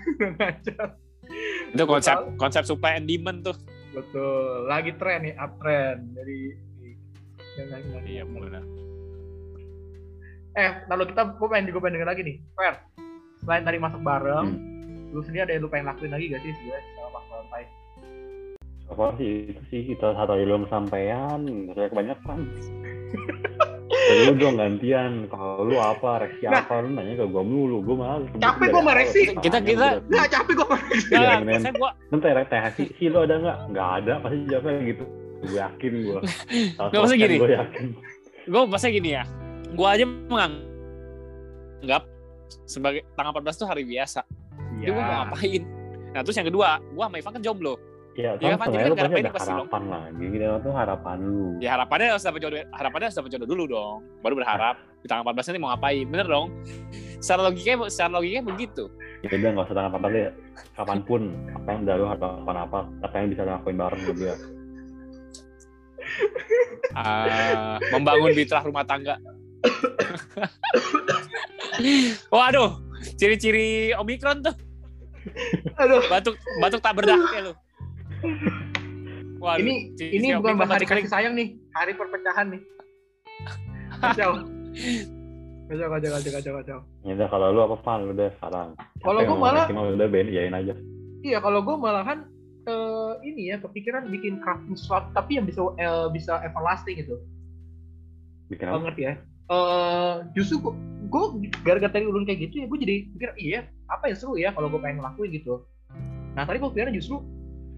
Speaker 7: Itu konsep konsep supply and demand tuh.
Speaker 6: betul lagi tren nih uptrend jadi jangan.
Speaker 7: Iya benar.
Speaker 6: Eh lalu kita gue pengen juga pengen denger lagi nih. Fer selain tadi masak bareng
Speaker 5: Hmm.
Speaker 6: lu sendiri ada yang lu pengen lakuin lagi gak sih sebenarnya sama pas Valentine
Speaker 5: apa sih itu sih kita satu hari belum sampean saya kebanyakan. Ya lu dong gantian kalau lu apa reaksi
Speaker 6: Nah.
Speaker 5: apa lu nanya ke gua mulu gua malah
Speaker 6: Capek gua sama Reaksi.
Speaker 7: Kita- kita-
Speaker 6: nggak capek gue
Speaker 7: Nah, biasanya gua
Speaker 5: nanti teh si, si lu ada nggak? Nggak ada pasti jawabnya gitu. Gue yakin gua.
Speaker 7: Nggak, maksudnya gini.
Speaker 5: gue yakin.
Speaker 7: Gue maksudnya gini ya. Gua aja menganggap sebagai tanggal 14 itu hari biasa. Jadi gua mau ngapain? Nah, terus yang kedua, gua sama Ivan kan jomblo.
Speaker 5: ya
Speaker 7: Ya,
Speaker 5: kan
Speaker 7: jadi kan
Speaker 5: pasti
Speaker 7: harapannya
Speaker 5: ada
Speaker 7: pasti dong.
Speaker 5: harapan lah gini tuh harapan lu
Speaker 7: Ya harapannya harus dapat jodoh, harapannya harus dapat jodoh dulu dong. Baru berharap di tanggal 14 nanti mau ngapain. Bener dong? Secara logikanya, secara logikanya begitu.
Speaker 5: ya udah nggak usah tanggal apa deh kapan pun apa yang udah lu harapan apa apa yang bisa lakuin bareng sama dia
Speaker 7: Ah, membangun fitrah rumah tangga. Waduh, ciri-ciri Omikron tuh.
Speaker 6: aduh.
Speaker 7: Batuk batuk tak berdaknya lu. Waduh,
Speaker 6: ini
Speaker 7: ciri-ciri
Speaker 6: ini bukan hari kasih sayang nih. Hari perpecahan nih. Kacau. Kacau kacau kacau kacau kacau.
Speaker 5: Ya udah kalau lu apa pan lu udah sekarang.
Speaker 6: Kalau gua
Speaker 5: mau
Speaker 6: malah-
Speaker 5: udah ben iyain aja.
Speaker 6: Iya kalau gue malahan eh, ini ya kepikiran bikin crafting sesuatu tapi yang bisa eh, bisa everlasting gitu.
Speaker 5: Bikin apa?
Speaker 6: ngerti ya eh justru gue gue gara-gara tadi ulun kayak gitu ya gue jadi pikir iya apa yang seru ya kalau gue pengen ngelakuin gitu. Nah tadi gue pikirnya justru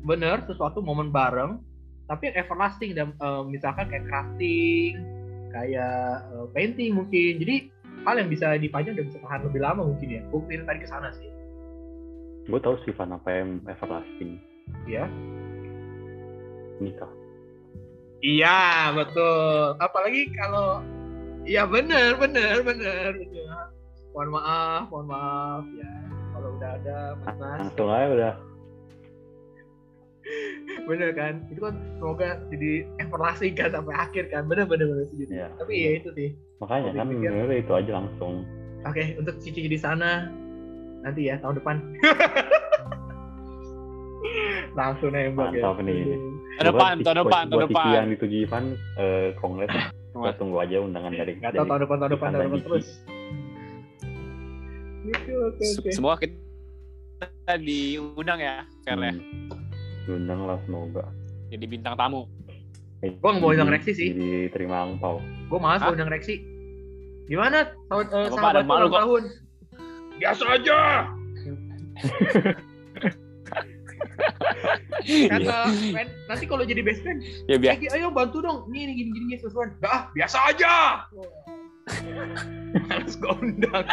Speaker 6: bener sesuatu momen bareng tapi yang everlasting dan eh, misalkan kayak crafting kayak eh, painting mungkin. Jadi hal yang bisa dipajang dan bisa tahan lebih lama mungkin ya. Gue pikir tadi ke sana sih.
Speaker 5: Gue tahu sih Van apa yang everlasting.
Speaker 6: Ya
Speaker 5: nikah
Speaker 6: iya betul. Apalagi kalau Iya bener, bener, bener, bener. Mohon maaf, mohon maaf ya. Kalau udah ada Mas Nas,
Speaker 5: Langsung aja udah.
Speaker 6: bener kan? Itu kan semoga jadi evaluasi kan sampai akhir kan. Bener, bener, bener setuju.
Speaker 5: Iya.
Speaker 6: Tapi ya itu sih.
Speaker 5: Makanya kan bener itu aja langsung.
Speaker 6: Oke, untuk Cici di sana nanti ya tahun depan. Langsung nembak ya.
Speaker 5: Mantap nih.
Speaker 7: Tahun depan, tahun depan, tahun
Speaker 5: buat
Speaker 7: depan.
Speaker 5: yang dituju Ivan, eh, kongres. Kita tunggu aja undangan dari
Speaker 6: Gak tau tahun depan, tahun depan, tahun depan terus. Oke, oke, oke.
Speaker 7: Semua kita diundang ya, Fer ya.
Speaker 5: Hmm. Diundang lah semoga.
Speaker 7: Jadi bintang tamu.
Speaker 5: Eh,
Speaker 6: Gua nggak mau undang Rexy sih.
Speaker 5: Jadi terima angpau.
Speaker 6: Gue malas mau undang Rexy. Gimana tahun eh, sahabat tahun? Biasa aja. Kata friend, nanti kalau jadi best friend,
Speaker 7: Ya biar
Speaker 6: Egi, ayo bantu dong. Ini gini gini gini sesuatu. Gak ah, biasa aja. Harus gue undang.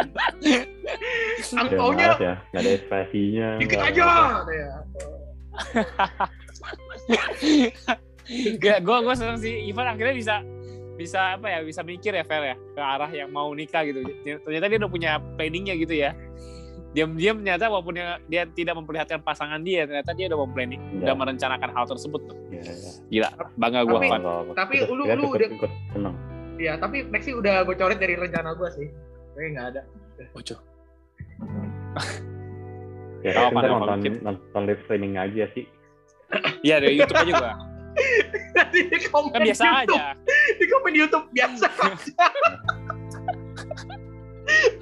Speaker 6: Angpaunya
Speaker 5: malas ya, nggak ada ekspresinya.
Speaker 6: dikit aja.
Speaker 7: Gak, gue gue seneng sih Ivan akhirnya bisa bisa apa ya bisa mikir ya Fer ya ke arah yang mau nikah gitu ternyata dia udah punya planningnya gitu ya diam-diam ternyata walaupun dia, dia tidak memperlihatkan pasangan dia ternyata dia udah mau planning
Speaker 5: Iya.
Speaker 7: udah merencanakan hal tersebut tuh
Speaker 5: Iya, iya.
Speaker 7: gila bangga gue
Speaker 6: Tapi- tapi lu- lu udah-
Speaker 5: seneng.
Speaker 6: Iya, tapi Rexy udah gue coret dari rencana gue sih. Kayaknya nggak ada.
Speaker 7: Ojo.
Speaker 5: Ya,
Speaker 7: Nggak apa-apa,
Speaker 5: kita
Speaker 7: nggak
Speaker 5: nonton, nonton live streaming aja sih.
Speaker 7: iya dari YouTube aja gue
Speaker 6: Nanti di komen
Speaker 7: kan biasa
Speaker 6: YouTube,
Speaker 7: aja
Speaker 6: Di komen YouTube biasa aja.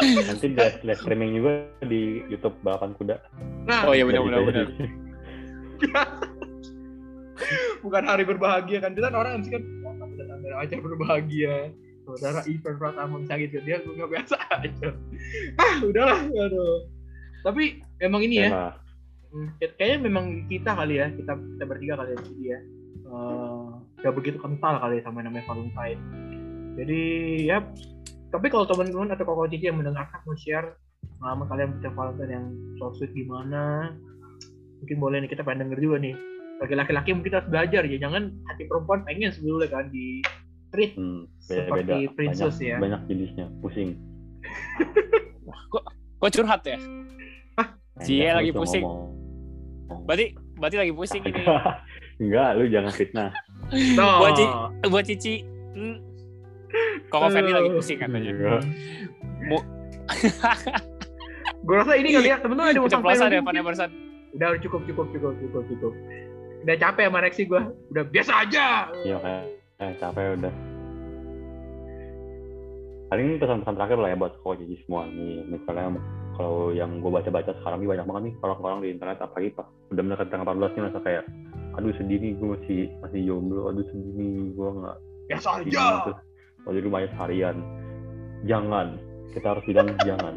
Speaker 5: Nanti live, live streaming juga di YouTube Balapan Kuda.
Speaker 6: Nah,
Speaker 7: oh iya
Speaker 5: Jadi
Speaker 7: benar benar
Speaker 5: kayak
Speaker 7: benar
Speaker 6: bukan hari berbahagia kan. Kan orang sih kan "Wah, udah tanda aja berbahagia. Saudara event Pratama bisa gitu dia gue nggak biasa aja. Ah, udahlah, aduh. Tapi emang ini ya. Hmm, kayaknya memang kita kali ya kita kita bertiga kali ya di sini ya Eh, nggak begitu kental kali ya sama namanya Valentine jadi ya tapi kalau teman-teman atau koko cici yang mendengarkan mau share pengalaman kalian punya Valentine yang so sweet gimana mungkin boleh nih kita pengen denger juga nih bagi laki-laki mungkin harus belajar ya jangan hati perempuan pengen sebelumnya kan di treat
Speaker 5: Hmm,
Speaker 6: seperti
Speaker 5: beda-beda.
Speaker 6: princess
Speaker 5: banyak,
Speaker 6: ya
Speaker 5: Banyak jenisnya, pusing.
Speaker 7: kok curhat ya Cie,
Speaker 5: Enggak,
Speaker 7: lagi pusing.
Speaker 5: ngomong.
Speaker 7: berarti berarti lagi pusing ini
Speaker 5: Enggak, lu jangan fitnah.
Speaker 6: no.
Speaker 7: Buat Ci- buat Cici hmm, Koko Ferdi lagi pusing katanya?
Speaker 5: Enggak.
Speaker 6: gue rasa ini kali ya temen-temen ada mau
Speaker 7: keceplosan
Speaker 6: sampaikan
Speaker 7: ya? Van Emerson
Speaker 6: udah cukup cukup cukup cukup cukup. Udah capek sama Rexy gue udah biasa aja.
Speaker 5: Iya kayak eh, capek udah. Paling pesan-pesan terakhir lah ya buat koko cici semua nih. Misalnya kalau yang gue baca-baca sekarang ini banyak banget nih orang-orang di internet apalagi pak udah mendekati tanggal 14 nih merasa kayak aduh sedih nih gue masih masih jomblo. Aduh sedih nih gue nggak
Speaker 6: biasa aja.
Speaker 5: terus kalau di rumahnya seharian jangan. Kita harus bilang jangan.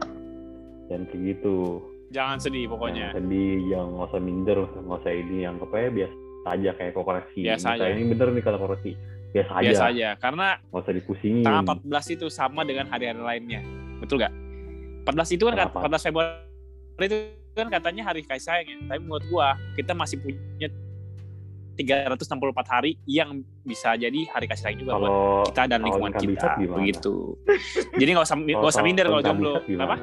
Speaker 5: Dan kayak gitu.
Speaker 7: Jangan sedih
Speaker 5: Jangan
Speaker 7: pokoknya
Speaker 5: sedih yang nggak usah minder nggak usah ini yang apa ya biasa aja kayak koreksi.
Speaker 7: Biasa aja.
Speaker 5: ini bener nih kata koreksi. Biasa aja
Speaker 7: biasa aja. karena
Speaker 5: nggak usah dipusingin.
Speaker 7: tanggal 14 itu sama dengan hari-hari lainnya. Betul gak 14 itu kan kat-
Speaker 5: Kenapa?
Speaker 7: 14 Februari itu kan katanya hari kasih sayang ya. Tapi menurut gua kita masih punya 364 hari yang bisa jadi hari kasih sayang juga buat
Speaker 5: kalau
Speaker 7: kita dan lingkungan kita
Speaker 5: gimana?
Speaker 7: begitu. Jadi nggak usah nggak usah minder kalau jomblo apa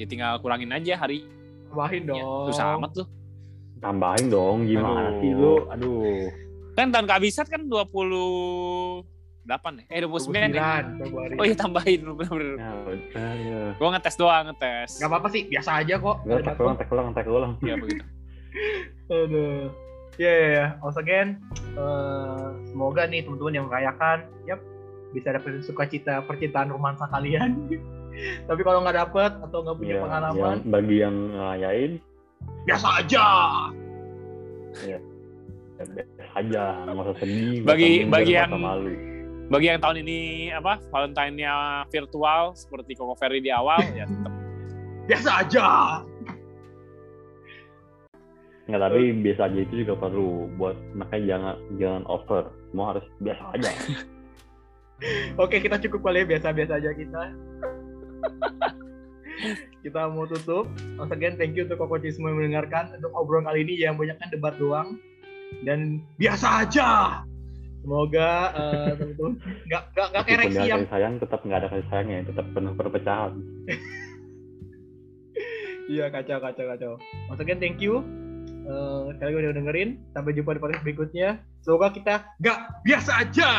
Speaker 7: ya tinggal kurangin aja hari.
Speaker 6: Tambahin dong.
Speaker 7: susah amat tuh.
Speaker 5: Tambahin dong gimana
Speaker 7: Aduh.
Speaker 5: sih lu aduh.
Speaker 7: Kan tahun kehabisan kan 28 ya? Eh 29 ya?
Speaker 6: 29 Februari.
Speaker 7: Oh iya tambahin bener-bener.
Speaker 5: Ya ya
Speaker 7: gua ngetes doang ngetes.
Speaker 6: Gak apa-apa sih, biasa aja kok.
Speaker 5: Nggak, tek ulang tek ulang tek ulang
Speaker 7: ya begitu.
Speaker 6: Aduh. Ya, ya, ya. Once again, eh, semoga nih teman-teman yang merayakan, yap, bisa dapat sukacita percintaan romansa kalian. Tapi kalau nggak dapet atau nggak punya
Speaker 5: Ya,
Speaker 6: pengalaman,
Speaker 5: yang bagi yang ngelayain
Speaker 6: biasa aja.
Speaker 5: ya biasa aja nggak usah sedih
Speaker 7: Bagi- bagi yang-
Speaker 5: malu
Speaker 7: bagi yang tahun ini apa Valentine-nya virtual seperti Koko Ferry di awal ya tetap
Speaker 6: Biasa aja.
Speaker 5: Nggak, tapi biasa aja itu juga perlu buat makanya jangan jangan over. Semua harus biasa aja.
Speaker 6: Oke kita cukup kali ya biasa-biasa aja kita. Kita mau tutup. Once again thank you untuk kokoci semua yang mendengarkan. Untuk obrolan kali ini yang banyak kan debat doang. Dan biasa aja. Semoga eh, uh, tentu nggak nggak
Speaker 5: nggak
Speaker 6: ereksi
Speaker 5: ya.
Speaker 6: yang
Speaker 5: sayang tetap nggak ada kasih sayangnya. Tetap penuh perpecahan.
Speaker 6: Iya kacau kacau kacau. Once again thank you. Uh, sekali udah dengerin. Sampai jumpa di podcast berikutnya. Semoga kita gak biasa aja.